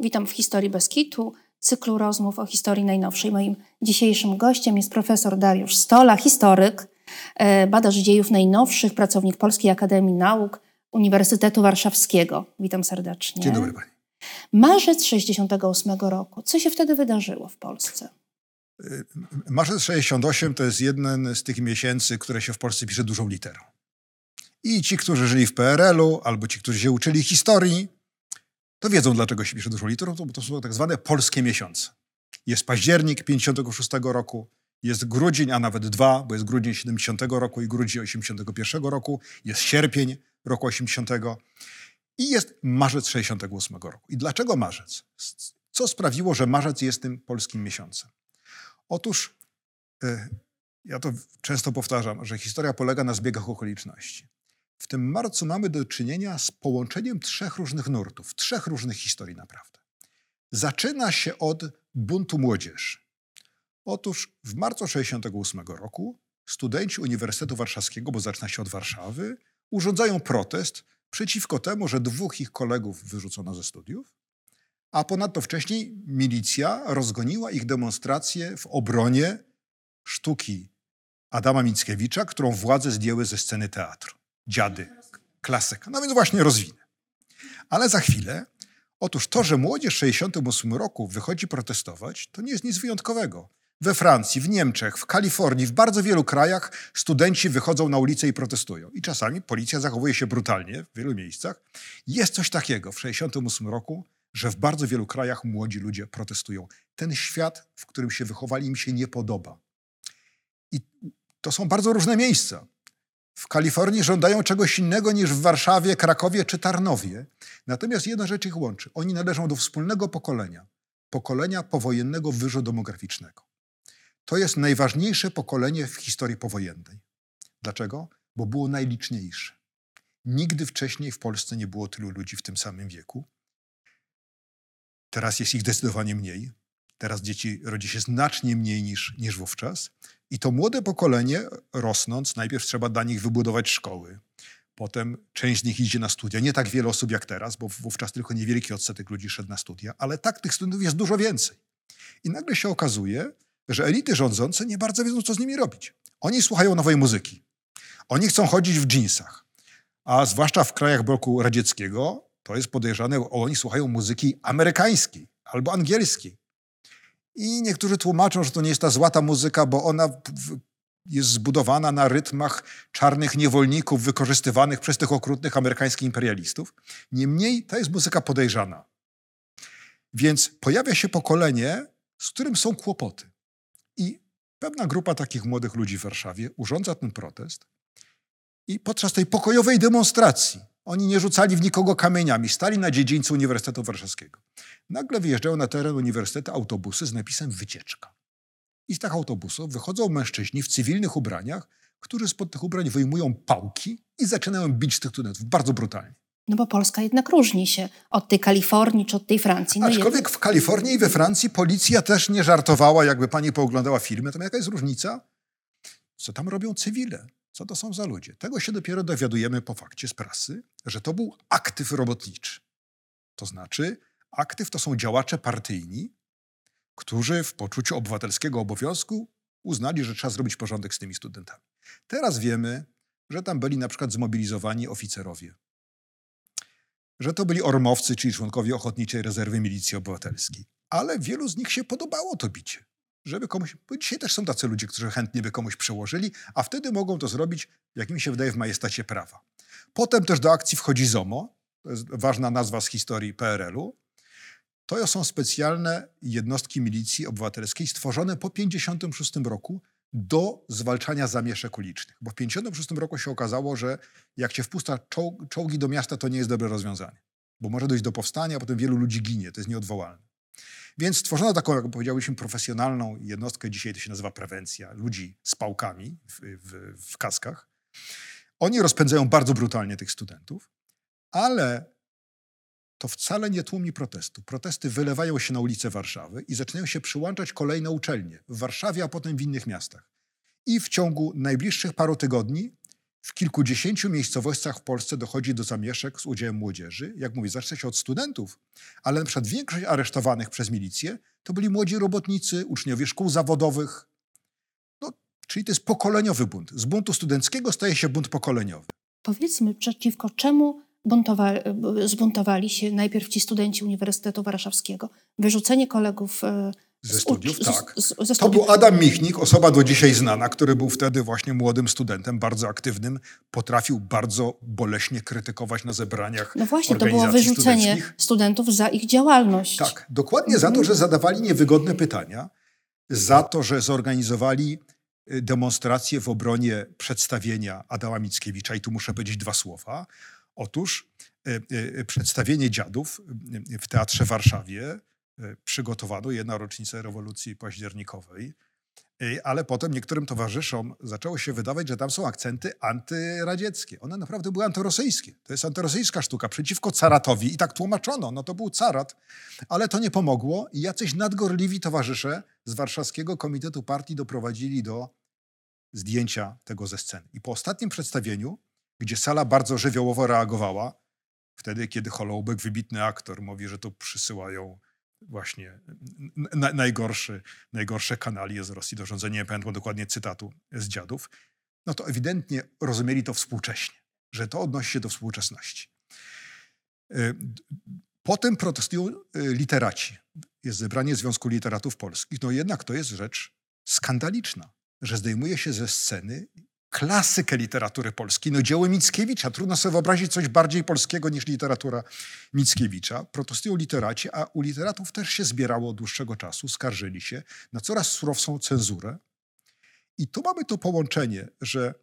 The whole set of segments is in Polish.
Witam w Historii Beskitu, cyklu rozmów o historii najnowszej. Moim dzisiejszym gościem jest profesor Dariusz Stola, historyk, e, badacz dziejów najnowszych, pracownik Polskiej Akademii Nauk Uniwersytetu Warszawskiego. Witam serdecznie. Dzień dobry pani. Marzec 68 roku. Co się wtedy wydarzyło w Polsce? Y, Marzec 68 to jest jeden z tych miesięcy, które się w Polsce pisze dużą literą. I ci, którzy żyli w PRL-u, albo ci, którzy się uczyli historii, to wiedzą, dlaczego się pisze dużą literą, bo to są tak zwane polskie miesiące. Jest październik 56 roku, jest grudzień, a nawet dwa, bo jest grudzień 70 roku i grudzień 81 roku, jest sierpień roku 80 i jest marzec 68 roku. I dlaczego marzec? Co sprawiło, że marzec jest tym polskim miesiącem? Otóż y, ja to często powtarzam, że historia polega na zbiegach okoliczności. W tym marcu mamy do czynienia z połączeniem trzech różnych nurtów, trzech różnych historii naprawdę. Zaczyna się od buntu młodzieży. Otóż w marcu 1968 roku studenci Uniwersytetu Warszawskiego, bo zaczyna się od Warszawy, urządzają protest przeciwko temu, że dwóch ich kolegów wyrzucono ze studiów, a ponadto wcześniej milicja rozgoniła ich demonstracje w obronie sztuki Adama Mickiewicza, którą władze zdjęły ze sceny teatru. Dziady, klasyka. No więc właśnie rozwinę. Ale za chwilę, otóż to, że młodzież w 68 roku wychodzi protestować, to nie jest nic wyjątkowego. We Francji, w Niemczech, w Kalifornii, w bardzo wielu krajach studenci wychodzą na ulicę i protestują. I czasami policja zachowuje się brutalnie w wielu miejscach. Jest coś takiego w 68 roku, że w bardzo wielu krajach młodzi ludzie protestują. Ten świat, w którym się wychowali, im się nie podoba. I to są bardzo różne miejsca. W Kalifornii żądają czegoś innego niż w Warszawie, Krakowie czy Tarnowie. Natomiast jedna rzecz ich łączy. Oni należą do wspólnego pokolenia. Pokolenia powojennego wyżu demograficznego. To jest najważniejsze pokolenie w historii powojennej. Dlaczego? Bo było najliczniejsze. Nigdy wcześniej w Polsce nie było tylu ludzi w tym samym wieku. Teraz jest ich zdecydowanie mniej. Teraz dzieci rodzi się znacznie mniej niż, niż wówczas. I to młode pokolenie, rosnąc, najpierw trzeba dla nich wybudować szkoły. Potem część z nich idzie na studia. Nie tak wiele osób jak teraz, bo wówczas tylko niewielki odsetek ludzi szedł na studia, ale tak tych studentów jest dużo więcej. I nagle się okazuje, że elity rządzące nie bardzo wiedzą, co z nimi robić. Oni słuchają nowej muzyki. Oni chcą chodzić w dżinsach. A zwłaszcza w krajach bloku radzieckiego to jest podejrzane, oni słuchają muzyki amerykańskiej albo angielskiej. I niektórzy tłumaczą, że to nie jest ta złata muzyka, bo ona jest zbudowana na rytmach czarnych niewolników wykorzystywanych przez tych okrutnych amerykańskich imperialistów. Niemniej to jest muzyka podejrzana. Więc pojawia się pokolenie, z którym są kłopoty. I pewna grupa takich młodych ludzi w Warszawie urządza ten protest i podczas tej pokojowej demonstracji oni nie rzucali w nikogo kamieniami, stali na dziedzińcu Uniwersytetu Warszawskiego. Nagle wyjeżdżają na teren uniwersytetu autobusy z napisem wycieczka. I z tych autobusów wychodzą mężczyźni w cywilnych ubraniach, którzy spod tych ubrań wyjmują pałki i zaczynają bić tych studentów bardzo brutalnie. No bo Polska jednak różni się od tej Kalifornii czy od tej Francji. No Aczkolwiek jednak... w Kalifornii i we Francji policja też nie żartowała, jakby pani pooglądała filmy, to jaka jest różnica? Co tam robią cywile? Co to są za ludzie? Tego się dopiero dowiadujemy po fakcie z prasy, że to był aktyw robotniczy. To znaczy, aktyw to są działacze partyjni, którzy w poczuciu obywatelskiego obowiązku uznali, że trzeba zrobić porządek z tymi studentami. Teraz wiemy, że tam byli na przykład zmobilizowani oficerowie, że to byli ormowcy, czyli członkowie Ochotniczej Rezerwy Milicji Obywatelskiej. Ale wielu z nich się podobało to bicie żeby komuś. Bo dzisiaj też są tacy ludzie, którzy chętnie by komuś przełożyli, a wtedy mogą to zrobić, jak mi się wydaje, w majestacie prawa. Potem też do akcji wchodzi ZOMO, to jest ważna nazwa z historii PRL-u. To są specjalne jednostki milicji obywatelskiej stworzone po 1956 roku do zwalczania zamieszek ulicznych. Bo w 1956 roku się okazało, że jak się wpusta czołgi do miasta, to nie jest dobre rozwiązanie. Bo może dojść do powstania, a potem wielu ludzi ginie. To jest nieodwołalne. Więc stworzono taką, jak powiedziałbyśmy, profesjonalną jednostkę, dzisiaj to się nazywa prewencja, ludzi z pałkami w, w, w kaskach. Oni rozpędzają bardzo brutalnie tych studentów, ale to wcale nie tłumi protestu. Protesty wylewają się na ulice Warszawy i zaczynają się przyłączać kolejne uczelnie w Warszawie, a potem w innych miastach. I w ciągu najbliższych paru tygodni w kilkudziesięciu miejscowościach w Polsce dochodzi do zamieszek z udziałem młodzieży. Jak mówię, zaczyna się od studentów, ale na przykład większość aresztowanych przez milicję to byli młodzi robotnicy, uczniowie szkół zawodowych. No, czyli to jest pokoleniowy bunt. Z buntu studenckiego staje się bunt pokoleniowy. Powiedzmy, przeciwko czemu buntowa zbuntowali się najpierw ci studenci Uniwersytetu Warszawskiego? Wyrzucenie kolegów e, ze studiów, z, tak. Z, z, to był Adam Michnik, osoba do dzisiaj znana, który był wtedy właśnie młodym studentem, bardzo aktywnym. Potrafił bardzo boleśnie krytykować na zebraniach No właśnie, to było wyrzucenie studentów za ich działalność. Tak, dokładnie za to, że zadawali niewygodne pytania, za to, że zorganizowali y, demonstrację w obronie przedstawienia Adama Mickiewicza. I tu muszę powiedzieć dwa słowa. Otóż y, y, przedstawienie dziadów w Teatrze w Warszawie przygotowano, jedna rocznica rewolucji październikowej, e, ale potem niektórym towarzyszom zaczęło się wydawać, że tam są akcenty antyradzieckie. One naprawdę były antyrosyjskie. To jest antyrosyjska sztuka przeciwko caratowi i tak tłumaczono. No to był carat, ale to nie pomogło i jacyś nadgorliwi towarzysze z warszawskiego komitetu partii doprowadzili do zdjęcia tego ze sceny. I po ostatnim przedstawieniu, gdzie sala bardzo żywiołowo reagowała, wtedy kiedy Holoubek, wybitny aktor, mówi, że to przysyłają właśnie na, najgorszy, najgorsze kanalie z Rosji do rządzenia, nie pamiętam dokładnie cytatu z dziadów, no to ewidentnie rozumieli to współcześnie, że to odnosi się do współczesności. Y, potem protestują y, literaci. Jest zebranie Związku Literatów Polskich. No jednak to jest rzecz skandaliczna, że zdejmuje się ze sceny klasykę literatury polskiej. No dzieło Mickiewicza. Trudno sobie wyobrazić coś bardziej polskiego niż literatura Mickiewicza. Protestują literaci, a u literatów też się zbierało od dłuższego czasu. Skarżyli się na coraz surowszą cenzurę. I tu mamy to połączenie, że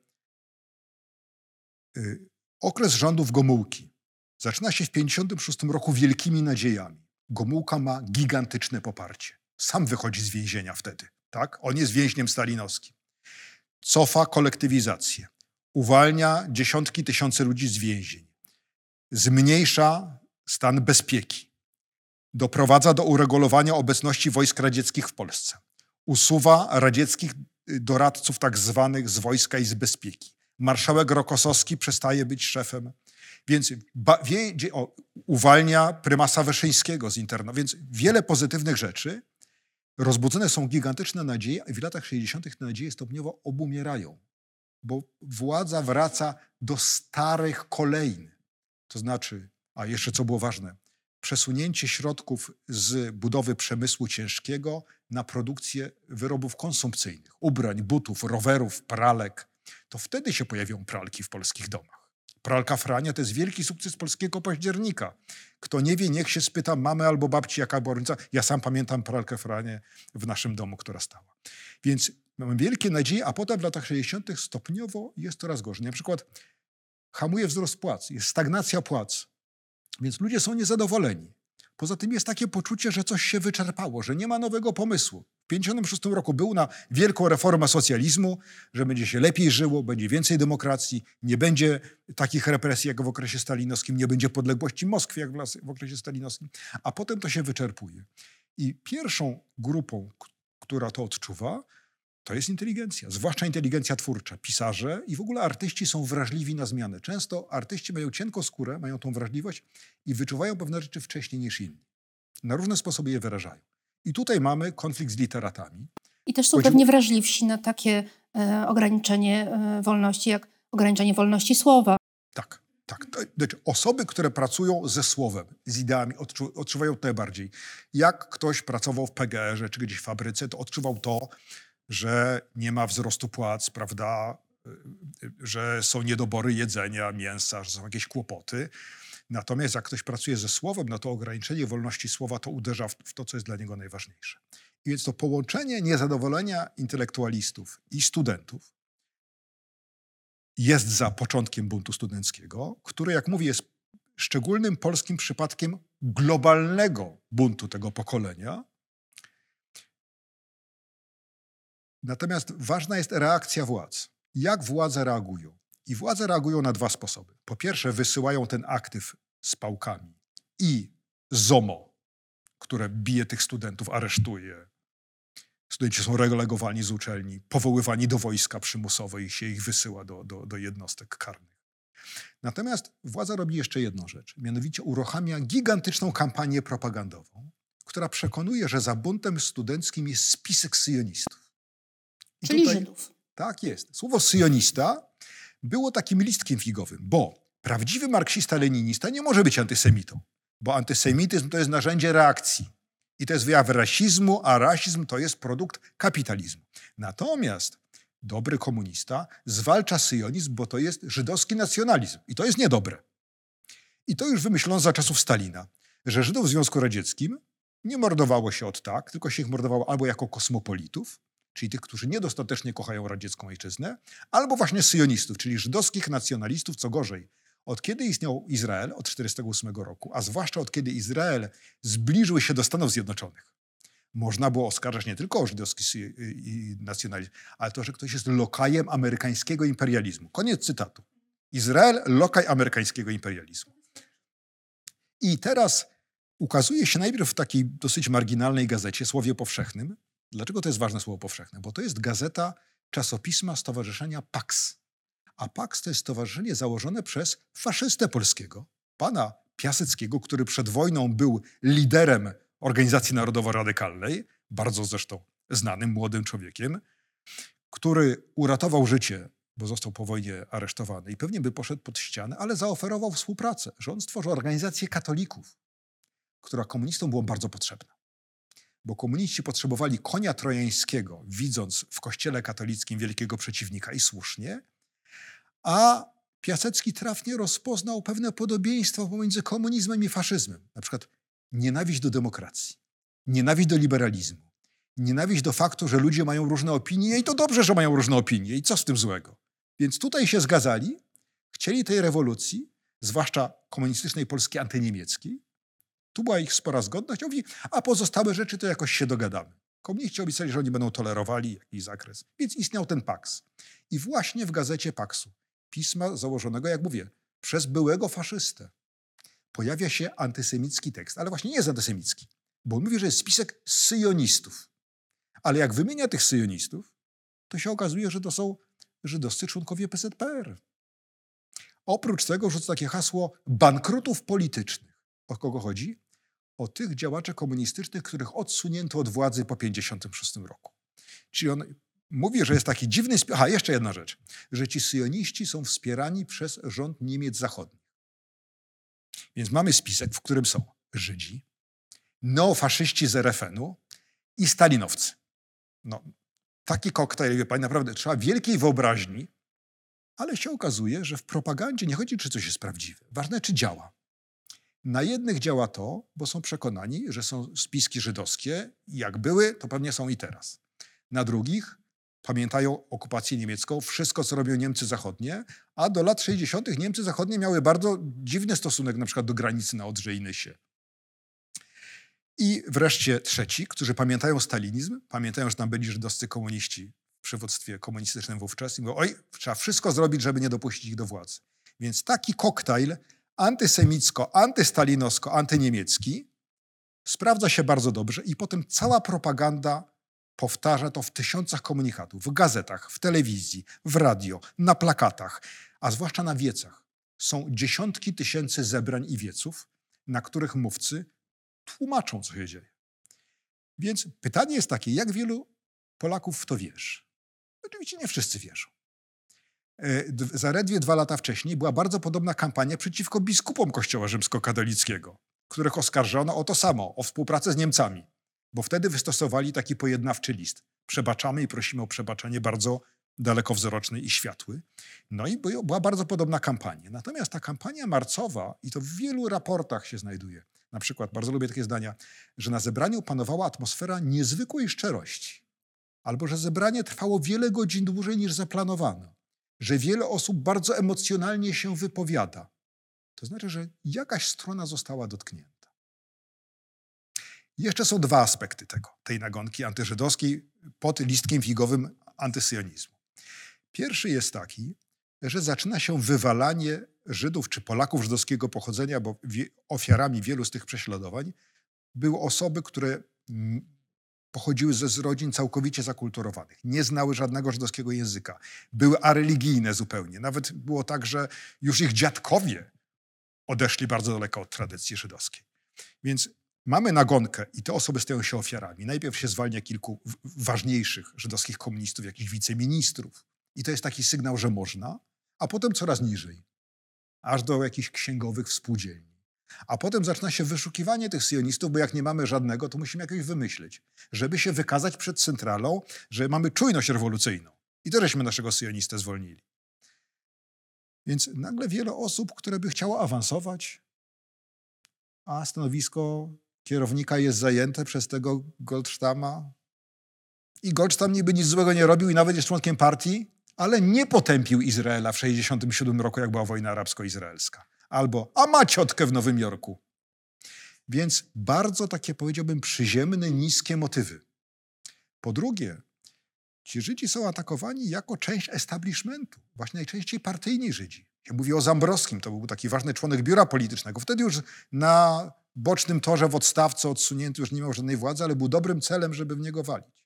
y, okres rządów Gomułki zaczyna się w 1956 roku wielkimi nadziejami. Gomułka ma gigantyczne poparcie. Sam wychodzi z więzienia wtedy. Tak? On jest więźniem stalinowskim cofa kolektywizację, uwalnia dziesiątki tysięcy ludzi z więzień, zmniejsza stan bezpieki, doprowadza do uregulowania obecności wojsk radzieckich w Polsce, usuwa radzieckich y, doradców tak zwanych z wojska i z bezpieki. Marszałek Rokosowski przestaje być szefem, więc ba, wie, o, uwalnia prymasa Wyszyńskiego z internu. Więc wiele pozytywnych rzeczy, rozbudzone są gigantyczne nadzieje, a w latach 60. te nadzieje stopniowo obumierają, bo władza wraca do starych kolejn. To znaczy, a jeszcze co było ważne, przesunięcie środków z budowy przemysłu ciężkiego na produkcję wyrobów konsumpcyjnych, ubrań, butów, rowerów, pralek. To wtedy się pojawią pralki w polskich domach. Pralka Frania to jest wielki sukces polskiego października. Kto nie wie, niech się spyta mamy albo babci, jaka była różnica. Ja sam pamiętam pralkę Franie w naszym domu, która stała. Więc mamy wielkie nadzieje, a potem w latach 60. stopniowo jest coraz gorzej. Na przykład hamuje wzrost płac, jest stagnacja płac, więc ludzie są niezadowoleni. Poza tym jest takie poczucie, że coś się wyczerpało, że nie ma nowego pomysłu. W 1956 roku był na wielką reformę socjalizmu, że będzie się lepiej żyło, będzie więcej demokracji, nie będzie takich represji jak w okresie stalinowskim, nie będzie podległości Moskwy jak w okresie stalinowskim, a potem to się wyczerpuje. I pierwszą grupą, która to odczuwa, to jest inteligencja, zwłaszcza inteligencja twórcza. Pisarze i w ogóle artyści są wrażliwi na zmianę. Często artyści mają cienką skórę, mają tą wrażliwość i wyczuwają pewne rzeczy wcześniej niż inni. Na różne sposoby je wyrażają. I tutaj mamy konflikt z literatami. I też są Chodzi... pewnie wrażliwsi na takie e, ograniczenie e, wolności, jak ograniczenie wolności słowa. Tak, tak. Znaczy, osoby, które pracują ze słowem, z ideami, odczu, odczuwają to najbardziej. Jak ktoś pracował w PGR-ze czy gdzieś w fabryce, to odczuwał to, że nie ma wzrostu płac, prawda, y, y, że są niedobory jedzenia, mięsa, że są jakieś kłopoty. Natomiast jak ktoś pracuje ze słowem, no to ograniczenie wolności słowa to uderza w to, co jest dla niego najważniejsze. I więc to połączenie niezadowolenia intelektualistów i studentów jest za początkiem buntu studenckiego, który, jak mówię, jest szczególnym polskim przypadkiem globalnego buntu tego pokolenia, Natomiast ważna jest reakcja władz. Jak władze reagują? I władze reagują na dwa sposoby. Po pierwsze, wysyłają ten aktyw z pałkami i ZOMO, które bije tych studentów, aresztuje, Studenci są relegowani z uczelni, powoływani do wojska przymusowo i się ich wysyła do, do, do jednostek karnych. Natomiast władza robi jeszcze jedną rzecz, mianowicie uruchamia gigantyczną kampanię propagandową, która przekonuje, że za buntem studenckim jest spisek syjonistów. I Czyli tutaj, Żydów. Tak jest. Słowo syjonista było takim listkiem figowym, bo prawdziwy marksista-leninista nie może być antysemitą, bo antysemityzm to jest narzędzie reakcji. I to jest wyjaw rasizmu, a rasizm to jest produkt kapitalizmu. Natomiast dobry komunista zwalcza syjonizm, bo to jest żydowski nacjonalizm. I to jest niedobre. I to już wymyślono za czasów Stalina, że Żydów w Związku Radzieckim nie mordowało się od tak, tylko się ich mordowało albo jako kosmopolitów, czyli tych, którzy niedostatecznie kochają radziecką ojczyznę, albo właśnie syjonistów, czyli żydowskich nacjonalistów, co gorzej. Od kiedy istniał Izrael? Od 1948 roku, a zwłaszcza od kiedy Izrael zbliżył się do Stanów Zjednoczonych. Można było oskarżać nie tylko o żydowski nacjonalizm, ale to, że ktoś jest lokajem amerykańskiego imperializmu. Koniec cytatu. Izrael, lokaj amerykańskiego imperializmu. I teraz ukazuje się najpierw w takiej dosyć marginalnej gazecie, Słowie Powszechnym. Dlaczego to jest ważne słowo powszechne? Bo to jest gazeta czasopisma Stowarzyszenia PAX. A PAX to jest stowarzyszenie założone przez faszystę polskiego, pana Piaseckiego, który przed wojną był liderem Organizacji Narodowo-Radykalnej, bardzo zresztą znanym młodym człowiekiem, który uratował życie, bo został po wojnie aresztowany i pewnie by poszedł pod ścianę, ale zaoferował współpracę, że on stworzył organizację katolików, która komunistom była bardzo potrzebna. Bo komuniści potrzebowali konia trojańskiego, widząc w kościele katolickim wielkiego przeciwnika i słusznie, a Piasecki trafnie rozpoznał pewne podobieństwo pomiędzy komunizmem i faszyzmem. Na przykład nienawiść do demokracji, nienawiść do liberalizmu, nienawiść do faktu, że ludzie mają różne opinie i to dobrze, że mają różne opinie i co z tym złego. Więc tutaj się zgadzali, chcieli tej rewolucji, zwłaszcza komunistycznej Polski antyniemieckiej. Tu była ich spora zgodność. Mówi, a pozostałe rzeczy to jakoś się dogadamy. Komuniści obiecali, że oni będą tolerowali jakiś zakres. Więc istniał ten Pax. I właśnie w gazecie Paksu, pisma założonego, jak mówię, przez byłego faszystę, pojawia się antysemicki tekst. Ale właśnie nie jest antysemicki, bo on mówi, że jest spisek syjonistów. Ale jak wymienia tych syjonistów, to się okazuje, że to są żydowscy członkowie PZPR. Oprócz tego rzuca takie hasło bankrutów politycznych. O kogo chodzi? O tych działaczy komunistycznych, których odsunięto od władzy po 1956 roku. Czyli on mówi, że jest taki dziwny... Aha, jeszcze jedna rzecz. Że ci syjoniści są wspierani przez rząd Niemiec Zachodnich. Więc mamy spisek, w którym są Żydzi, neofaszyści z RFN-u i stalinowcy. No, taki koktajl, wie pani, naprawdę trzeba wielkiej wyobraźni, ale się okazuje, że w propagandzie nie chodzi, czy coś jest prawdziwe. Ważne, czy działa. Na jednych działa to, bo są przekonani, że są spiski żydowskie jak były, to pewnie są i teraz. Na drugich pamiętają okupację niemiecką, wszystko, co robią Niemcy zachodnie, a do lat 60. Niemcy zachodnie miały bardzo dziwny stosunek na przykład do granicy na Odrze i Nysie. I wreszcie trzeci, którzy pamiętają stalinizm, pamiętają, że tam byli żydowscy komuniści w przywództwie komunistycznym wówczas i mówią, oj, trzeba wszystko zrobić, żeby nie dopuścić ich do władzy. Więc taki koktajl antysemicko, antystalinowsko, antyniemiecki sprawdza się bardzo dobrze i potem cała propaganda powtarza to w tysiącach komunikatów, w gazetach, w telewizji, w radio, na plakatach, a zwłaszcza na wiecach. Są dziesiątki tysięcy zebrań i wieców, na których mówcy tłumaczą, co się dzieje. Więc pytanie jest takie, jak wielu Polaków w to wierzy? Oczywiście nie wszyscy wierzą. E, zaledwie dwa lata wcześniej była bardzo podobna kampania przeciwko biskupom Kościoła Rzymskokatolickiego, których oskarżono o to samo, o współpracę z Niemcami, bo wtedy wystosowali taki pojednawczy list. Przebaczamy i prosimy o przebaczenie bardzo dalekowzroczny i światły. No i była bardzo podobna kampania. Natomiast ta kampania marcowa, i to w wielu raportach się znajduje, na przykład, bardzo lubię takie zdania, że na zebraniu panowała atmosfera niezwykłej szczerości, albo że zebranie trwało wiele godzin dłużej niż zaplanowano, że wiele osób bardzo emocjonalnie się wypowiada. To znaczy, że jakaś strona została dotknięta. Jeszcze są dwa aspekty tego, tej nagonki antyżydowskiej pod listkiem figowym antysyjonizmu. Pierwszy jest taki, że zaczyna się wywalanie Żydów czy Polaków żydowskiego pochodzenia, bo ofiarami wielu z tych prześladowań były osoby, które pochodziły ze rodzin całkowicie zakulturowanych, nie znały żadnego żydowskiego języka, były areligijne zupełnie. Nawet było tak, że już ich dziadkowie odeszli bardzo daleko od tradycji żydowskiej. Więc mamy nagonkę i te osoby stają się ofiarami. Najpierw się zwalnia kilku ważniejszych żydowskich komunistów, jakichś wiceministrów. I to jest taki sygnał, że można, a potem coraz niżej, aż do jakichś księgowych współdzielni. A potem zaczyna się wyszukiwanie tych sionistów, bo jak nie mamy żadnego, to musimy jakoś wymyślić, żeby się wykazać przed centralą, że mamy czujność rewolucyjną. I to żeśmy naszego sionistę zwolnili. Więc nagle wiele osób, które by chciało awansować, a stanowisko kierownika jest zajęte przez tego Goldstama. I Goldstam niby nic złego nie robił i nawet jest członkiem partii, ale nie potępił Izraela w 1967 roku, jak była wojna arabsko-izraelska. Albo, a ma ciotkę w Nowym Jorku. Więc bardzo takie, powiedziałbym, przyziemne, niskie motywy. Po drugie, ci Żydzi są atakowani jako część establishmentu, właśnie najczęściej partyjni Żydzi. Ja mówię o Zambrowskim, to był taki ważny członek biura politycznego. Wtedy już na bocznym torze w odstawce odsunięty już nie miał żadnej władzy, ale był dobrym celem, żeby w niego walić.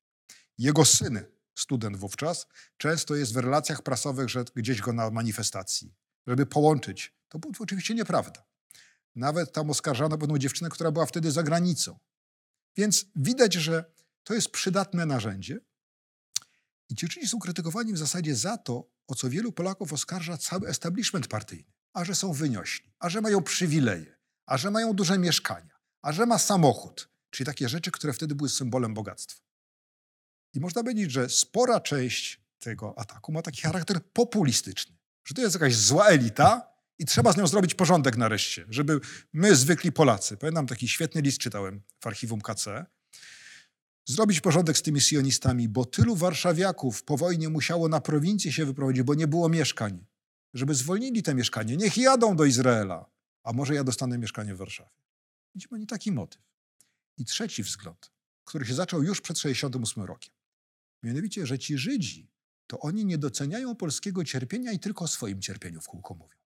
Jego syn, student wówczas, często jest w relacjach prasowych, że gdzieś go na manifestacji, żeby połączyć. To było oczywiście nieprawda. Nawet tam oskarżano pewną dziewczynę, która była wtedy za granicą. Więc widać, że to jest przydatne narzędzie. I ci są krytykowani w zasadzie za to, o co wielu Polaków oskarża cały establishment partyjny. A że są wyniośli, a że mają przywileje, a że mają duże mieszkania, a że ma samochód. Czyli takie rzeczy, które wtedy były symbolem bogactwa. I można powiedzieć, że spora część tego ataku ma taki charakter populistyczny. Że to jest jakaś zła elita i trzeba z nią zrobić porządek nareszcie, żeby my, zwykli Polacy, pamiętam taki świetny list czytałem w archiwum KC, zrobić porządek z tymi sionistami, bo tylu warszawiaków po wojnie musiało na prowincję się wyprowadzić, bo nie było mieszkań. Żeby zwolnili te mieszkanie, niech jadą do Izraela, a może ja dostanę mieszkanie w Warszawie. Widzimy nie taki motyw. I trzeci wzgląd, który się zaczął już przed 68 rokiem. Mianowicie, że ci Żydzi, to oni nie doceniają polskiego cierpienia i tylko o swoim cierpieniu w kółko mówią.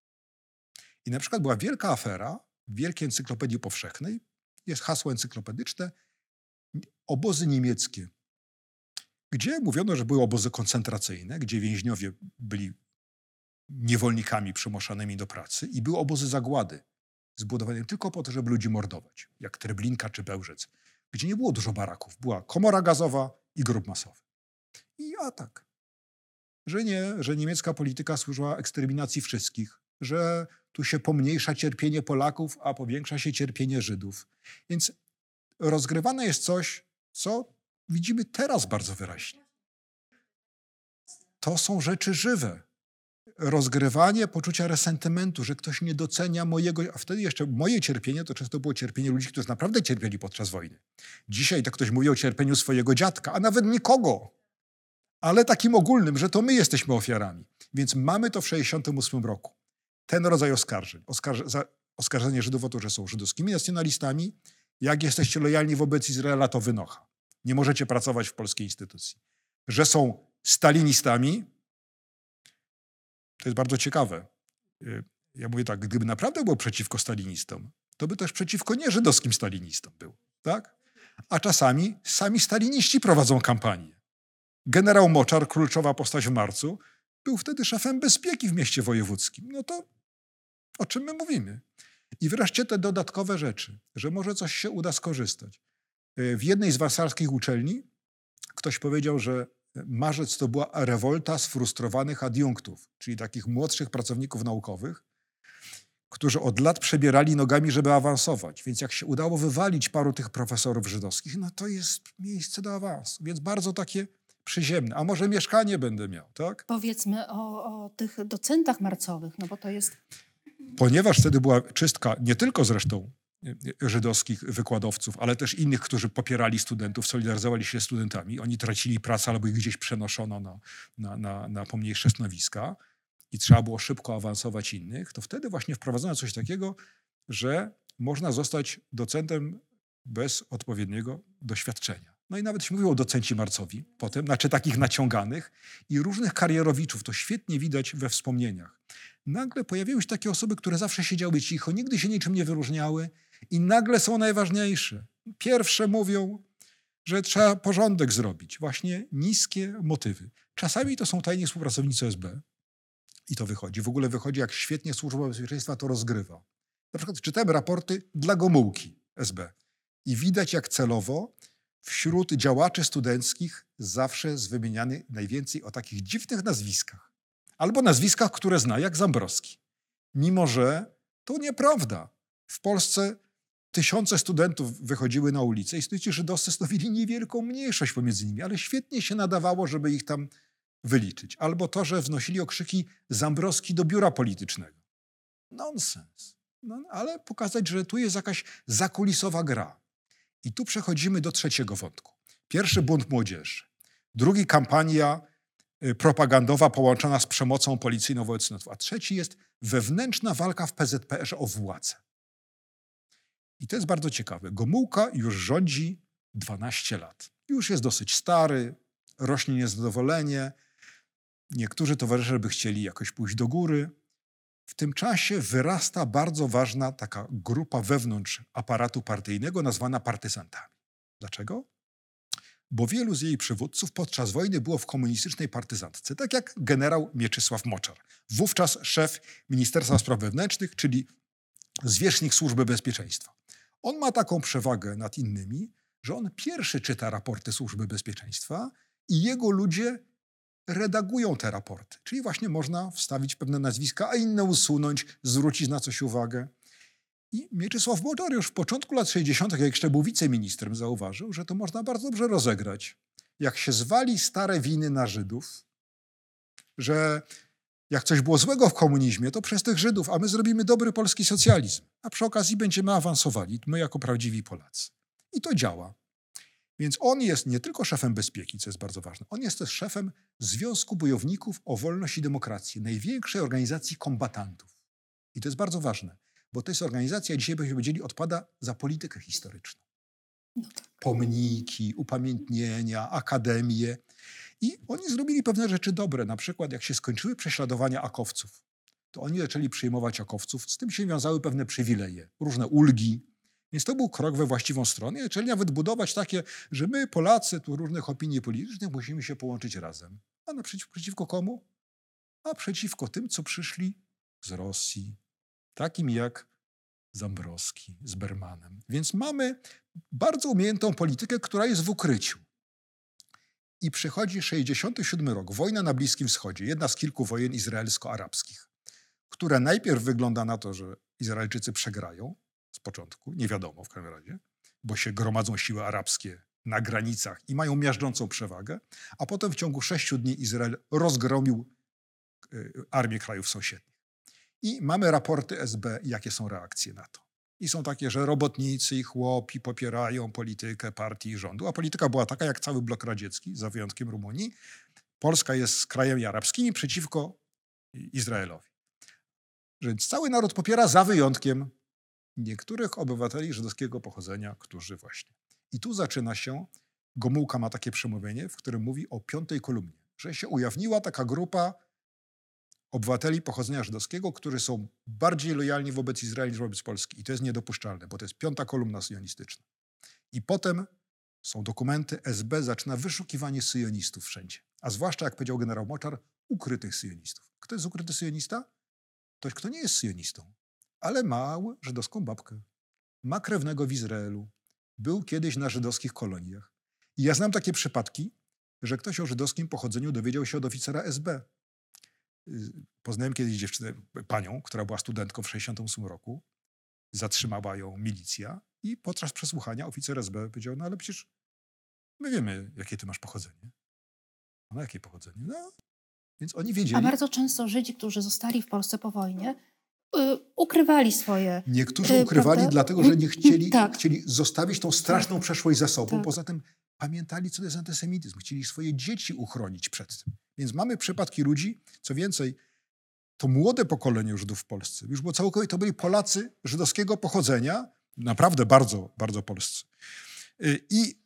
I na przykład była wielka afera w Wielkiej Encyklopedii Powszechnej, jest hasło encyklopedyczne, obozy niemieckie, gdzie mówiono, że były obozy koncentracyjne, gdzie więźniowie byli niewolnikami przymuszanymi do pracy i były obozy zagłady, zbudowane tylko po to, żeby ludzi mordować, jak Treblinka czy Bełżec, gdzie nie było dużo baraków. Była komora gazowa i grób masowy. I atak. Że nie, że niemiecka polityka służyła eksterminacji wszystkich, że tu się pomniejsza cierpienie Polaków, a powiększa się cierpienie Żydów. Więc rozgrywane jest coś, co widzimy teraz bardzo wyraźnie. To są rzeczy żywe. Rozgrywanie poczucia resentymentu, że ktoś nie docenia mojego, a wtedy jeszcze moje cierpienie to często było cierpienie ludzi, którzy naprawdę cierpieli podczas wojny. Dzisiaj to ktoś mówi o cierpieniu swojego dziadka, a nawet nikogo. Ale takim ogólnym, że to my jesteśmy ofiarami. Więc mamy to w 1968 roku. Ten rodzaj oskarżeń. Oskarż oskarżenie Żydów o to, że są żydowskimi nacjonalistami, jak jesteście lojalni wobec Izraela, to wynocha. Nie możecie pracować w polskiej instytucji. Że są stalinistami, to jest bardzo ciekawe. Y, ja mówię tak, gdyby naprawdę był przeciwko stalinistom, to by też przeciwko nieżydowskim stalinistom był. Tak? A czasami sami staliniści prowadzą kampanię. Generał Moczar, kluczowa postać w marcu, był wtedy szefem bezpieki w mieście wojewódzkim. No to o czym my mówimy? I wreszcie te dodatkowe rzeczy, że może coś się uda skorzystać. E, w jednej z warszawskich uczelni ktoś powiedział, że marzec to była rewolta sfrustrowanych adiunktów, czyli takich młodszych pracowników naukowych, którzy od lat przebierali nogami, żeby awansować. Więc jak się udało wywalić paru tych profesorów żydowskich, no to jest miejsce do awansu. Więc bardzo takie przyziemne. A może mieszkanie będę miał, tak? Powiedzmy o, o tych docentach marcowych, no bo to jest ponieważ wtedy była czystka nie tylko zresztą e, żydowskich wykładowców, ale też innych, którzy popierali studentów, solidaryzowali się z studentami. Oni tracili pracę albo ich gdzieś przenoszono na, na, na, na pomniejsze stanowiska i trzeba było szybko awansować innych, to wtedy właśnie wprowadzono coś takiego, że można zostać docentem bez odpowiedniego doświadczenia. No i nawet się mówiło o docenci marcowi potem, znaczy takich naciąganych i różnych karierowiczów. To świetnie widać we wspomnieniach nagle pojawiły się takie osoby, które zawsze siedziały cicho, nigdy się niczym nie wyróżniały i nagle są najważniejsze. Pierwsze mówią, że trzeba porządek zrobić. Właśnie niskie motywy. Czasami to są tajni współpracownicy SB i to wychodzi. W ogóle wychodzi, jak świetnie Służba Bezpieczeństwa to rozgrywa. Na przykład czytałem raporty dla Gomułki SB i widać, jak celowo wśród działaczy studenckich zawsze jest wymieniany najwięcej o takich dziwnych nazwiskach. Albo nazwiskach, które zna, jak Zambrowski. Mimo, że to nieprawda. W Polsce tysiące studentów wychodziły na ulicę i studenci żydowscy stanowili niewielką mniejszość pomiędzy nimi, ale świetnie się nadawało, żeby ich tam wyliczyć. Albo to, że wnosili okrzyki Zambrowski do biura politycznego. Nonsens. No, ale pokazać, że tu jest jakaś zakulisowa gra. I tu przechodzimy do trzeciego wątku. Pierwszy bunt młodzieży. Drugi kampania propagandowa połączona z przemocą policyjną wobec studentów. A trzeci jest wewnętrzna walka w PZPR o władzę. I to jest bardzo ciekawe. Gomułka już rządzi 12 lat. Już jest dosyć stary, rośnie niezadowolenie. Niektórzy towarzysze by chcieli jakoś pójść do góry. W tym czasie wyrasta bardzo ważna taka grupa wewnątrz aparatu partyjnego, nazwana partyzantami. Dlaczego? Bo wielu z jej przywódców podczas wojny było w komunistycznej partyzantce, tak jak generał Mieczysław Moczar, wówczas szef Ministerstwa Spraw Wewnętrznych, czyli zwierzchnik Służby Bezpieczeństwa. On ma taką przewagę nad innymi, że on pierwszy czyta raporty Służby Bezpieczeństwa i jego ludzie redagują te raporty. Czyli właśnie można wstawić pewne nazwiska, a inne usunąć, zwrócić na coś uwagę. I Mieczysław Moczar już w początku lat 60., jak jeszcze był wiceministrem, zauważył, że to można bardzo dobrze rozegrać. Jak się zwali stare winy na Żydów, że jak coś było złego w komunizmie, to przez tych Żydów, a my zrobimy dobry polski socjalizm. A przy okazji będziemy awansowali, my jako prawdziwi Polacy. I to działa. Więc on jest nie tylko szefem bezpieki, co jest bardzo ważne, on jest też szefem Związku Bojowników o Wolność i Demokrację, największej organizacji kombatantów. I to jest bardzo ważne, bo to jest organizacja, dzisiaj byśmy powiedzieli, odpada za politykę historyczną. No tak. Pomniki, upamiętnienia, akademie. I oni zrobili pewne rzeczy dobre. Na przykład, jak się skończyły prześladowania akowców, to oni zaczęli przyjmować akowców. Z tym się wiązały pewne przywileje, różne ulgi, więc to był krok we właściwą stronę. Zaczęli nawet budować takie, że my, Polacy, tu różnych opinii politycznych, musimy się połączyć razem. A naprzeciw, przeciwko komu? A przeciwko tym, co przyszli z Rosji, takim jak Zambrowski z Bermanem. Więc mamy bardzo umiejętną politykę, która jest w ukryciu. I przychodzi 67 rok, wojna na Bliskim Wschodzie, jedna z kilku wojen izraelsko-arabskich, która najpierw wygląda na to, że Izraelczycy przegrają, z początku, nie wiadomo w każdym razie, bo się gromadzą siły arabskie na granicach i mają miażdżącą przewagę, a potem w ciągu sześciu dni Izrael rozgromił y, armię krajów sąsiednich. I mamy raporty SB, jakie są reakcje na to. I są takie, że robotnicy i chłopi popierają politykę partii i rządu, a polityka była taka jak cały blok radziecki, za wyjątkiem Rumunii. Polska jest krajami arabskimi przeciwko Izraelowi. Więc cały naród popiera za wyjątkiem niektórych obywateli żydowskiego pochodzenia, którzy właśnie. I tu zaczyna się, Gomułka ma takie przemówienie, w którym mówi o piątej kolumnie, że się ujawniła taka grupa obywateli pochodzenia żydowskiego, którzy są bardziej lojalni wobec Izraela niż wobec Polski. I to jest niedopuszczalne, bo to jest piąta kolumna syjonistyczna. I potem są dokumenty, SB zaczyna wyszukiwanie syjonistów wszędzie. A zwłaszcza, jak powiedział generał Moczar, ukrytych syjonistów. Kto jest ukryty syjonista? Ktoś, kto nie jest syjonistą ale ma żydowską babkę. Ma krewnego w Izraelu. Był kiedyś na żydowskich koloniach. I ja znam takie przypadki, że ktoś o żydowskim pochodzeniu dowiedział się od oficera SB. Poznałem kiedyś dziewczynę, panią, która była studentką w 1968 roku. Zatrzymała ją milicja i podczas przesłuchania oficer SB powiedział, no ale przecież my wiemy, jakie ty masz pochodzenie. No jakie pochodzenie? No, więc oni wiedzieli. A bardzo często Żydzi, którzy zostali w Polsce po wojnie, Y, ukrywali swoje. Niektórzy y, ukrywali prawda? dlatego, że nie chcieli, tak. chcieli zostawić tą straszną przeszłość za sobą. Tak. Poza tym pamiętali, co to jest antysemityzm. Chcieli swoje dzieci uchronić przed tym. Więc mamy przypadki ludzi, co więcej, to młode pokolenie Żydów w Polsce, już było całkowicie, to byli Polacy żydowskiego pochodzenia, naprawdę bardzo, bardzo polscy. Y, I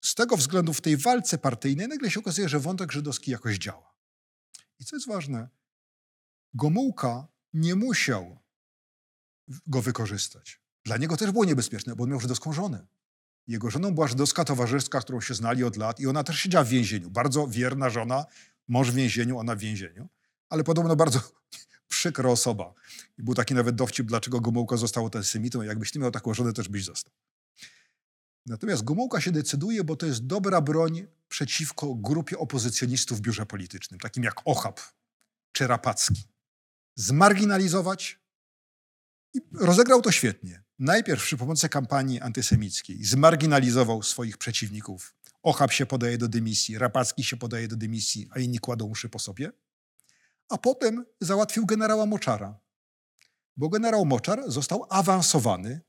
z tego względu w tej walce partyjnej nagle się okazuje, że wątek żydowski jakoś działa. I co jest ważne, Gomułka nie musiał go wykorzystać. Dla niego też było niebezpieczne, bo on miał żydowską żonę. Jego żoną była żydowska towarzyszka, którą się znali od lat i ona też siedziała w więzieniu. Bardzo wierna żona, mąż w więzieniu, ona w więzieniu, ale podobno bardzo przykra osoba. I był taki nawet dowcip, dlaczego Gomułka został antysemitą. Jakbyś ty miał taką żonę, też byś został. Natomiast Gomułka się decyduje, bo to jest dobra broń przeciwko grupie opozycjonistów w biurze politycznym, takim jak Ochab czy Rapacki. Zmarginalizować i rozegrał to świetnie. Najpierw przy pomocy kampanii antysemickiej zmarginalizował swoich przeciwników. Ochab się podaje do dymisji, Rapacki się podaje do dymisji, a inni kładą uszy po sobie. A potem załatwił generała Moczara, bo generał Moczar został awansowany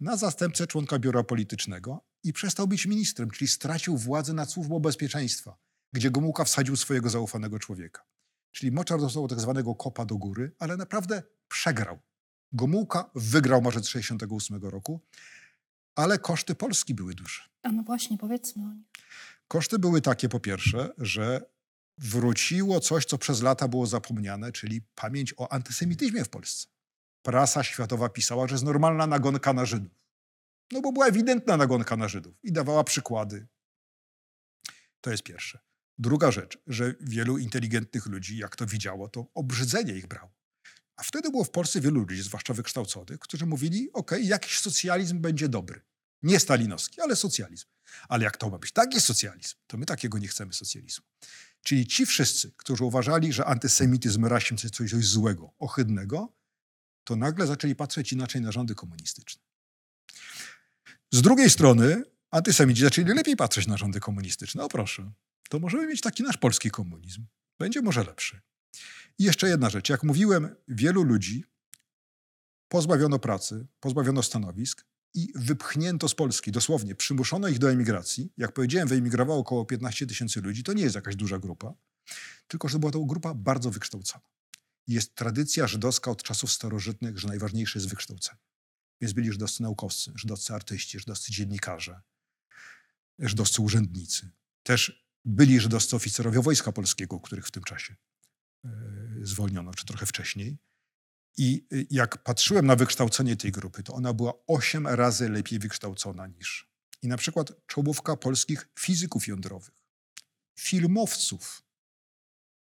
na zastępcę członka biura politycznego i przestał być ministrem, czyli stracił władzę nad służbą bezpieczeństwa, gdzie Gomułka wsadził swojego zaufanego człowieka. Czyli Moczar dostał tak zwanego kopa do góry, ale naprawdę przegrał. Gomułka wygrał marzec 68 roku, ale koszty Polski były duże. A no właśnie, powiedzmy o nich. Koszty były takie po pierwsze, że wróciło coś, co przez lata było zapomniane, czyli pamięć o antysemityzmie w Polsce. Prasa światowa pisała, że jest normalna nagonka na Żydów. No bo była ewidentna nagonka na Żydów i dawała przykłady. To jest pierwsze. Druga rzecz, że wielu inteligentnych ludzi, jak to widziało, to obrzydzenie ich brało. A wtedy było w Polsce wielu ludzi, zwłaszcza wykształconych, którzy mówili, ok, jakiś socjalizm będzie dobry. Nie stalinowski, ale socjalizm. Ale jak to ma być taki socjalizm, to my takiego nie chcemy socjalizmu. Czyli ci wszyscy, którzy uważali, że antysemityzm, rasizm to coś, złego, ohydnego, to nagle zaczęli patrzeć inaczej na rządy komunistyczne. Z drugiej strony antysemici zaczęli lepiej patrzeć na rządy komunistyczne. O proszę, to możemy mieć taki nasz polski komunizm. Będzie może lepszy. I jeszcze jedna rzecz. Jak mówiłem, wielu ludzi pozbawiono pracy, pozbawiono stanowisk i wypchnięto z Polski. Dosłownie przymuszono ich do emigracji. Jak powiedziałem, wyemigrowało około 15 tysięcy ludzi. To nie jest jakaś duża grupa, tylko że była to grupa bardzo wykształcona. Jest tradycja żydowska od czasów starożytnych, że najważniejsze jest wykształcenie. Więc byli żydowscy naukowcy, żydowscy artyści, żydowscy dziennikarze, żydowscy urzędnicy. Też byli żydowscy oficerowie Wojska Polskiego, których w tym czasie zwolniono, czy trochę wcześniej. I y, jak patrzyłem na wykształcenie tej grupy, to ona była osiem razy lepiej wykształcona niż. I na przykład czołówka polskich fizyków jądrowych, filmowców.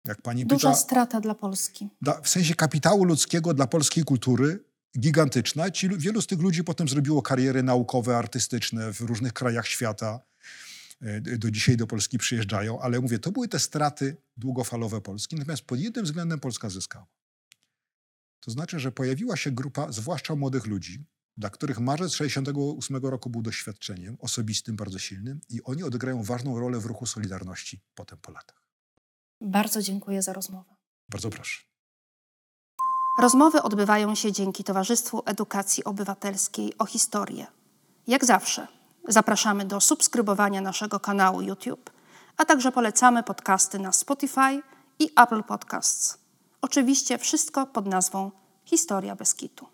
Jak pani Duża pyta, strata dla Polski. Da, w sensie kapitału ludzkiego dla polskiej kultury gigantyczna. Ci, wielu z tych ludzi potem zrobiło kariery naukowe, artystyczne w różnych krajach świata. E, do dzisiaj do Polski przyjeżdżają, ale mówię, to były te straty długofalowe Polski. Natomiast pod jednym względem Polska zyskała. To znaczy, że pojawiła się grupa, zwłaszcza młodych ludzi, dla których marzec 68 roku był doświadczeniem osobistym, bardzo silnym i oni odegrają ważną rolę w ruchu Solidarności potem po latach. Bardzo dziękuję za rozmowę. Bardzo proszę. Rozmowy odbywają się dzięki Towarzystwu Edukacji Obywatelskiej o historię. Jak zawsze, zapraszamy do subskrybowania naszego kanału YouTube, a także polecamy podcasty na Spotify i Apple Podcasts. Oczywiście wszystko pod nazwą Historia Beskitu.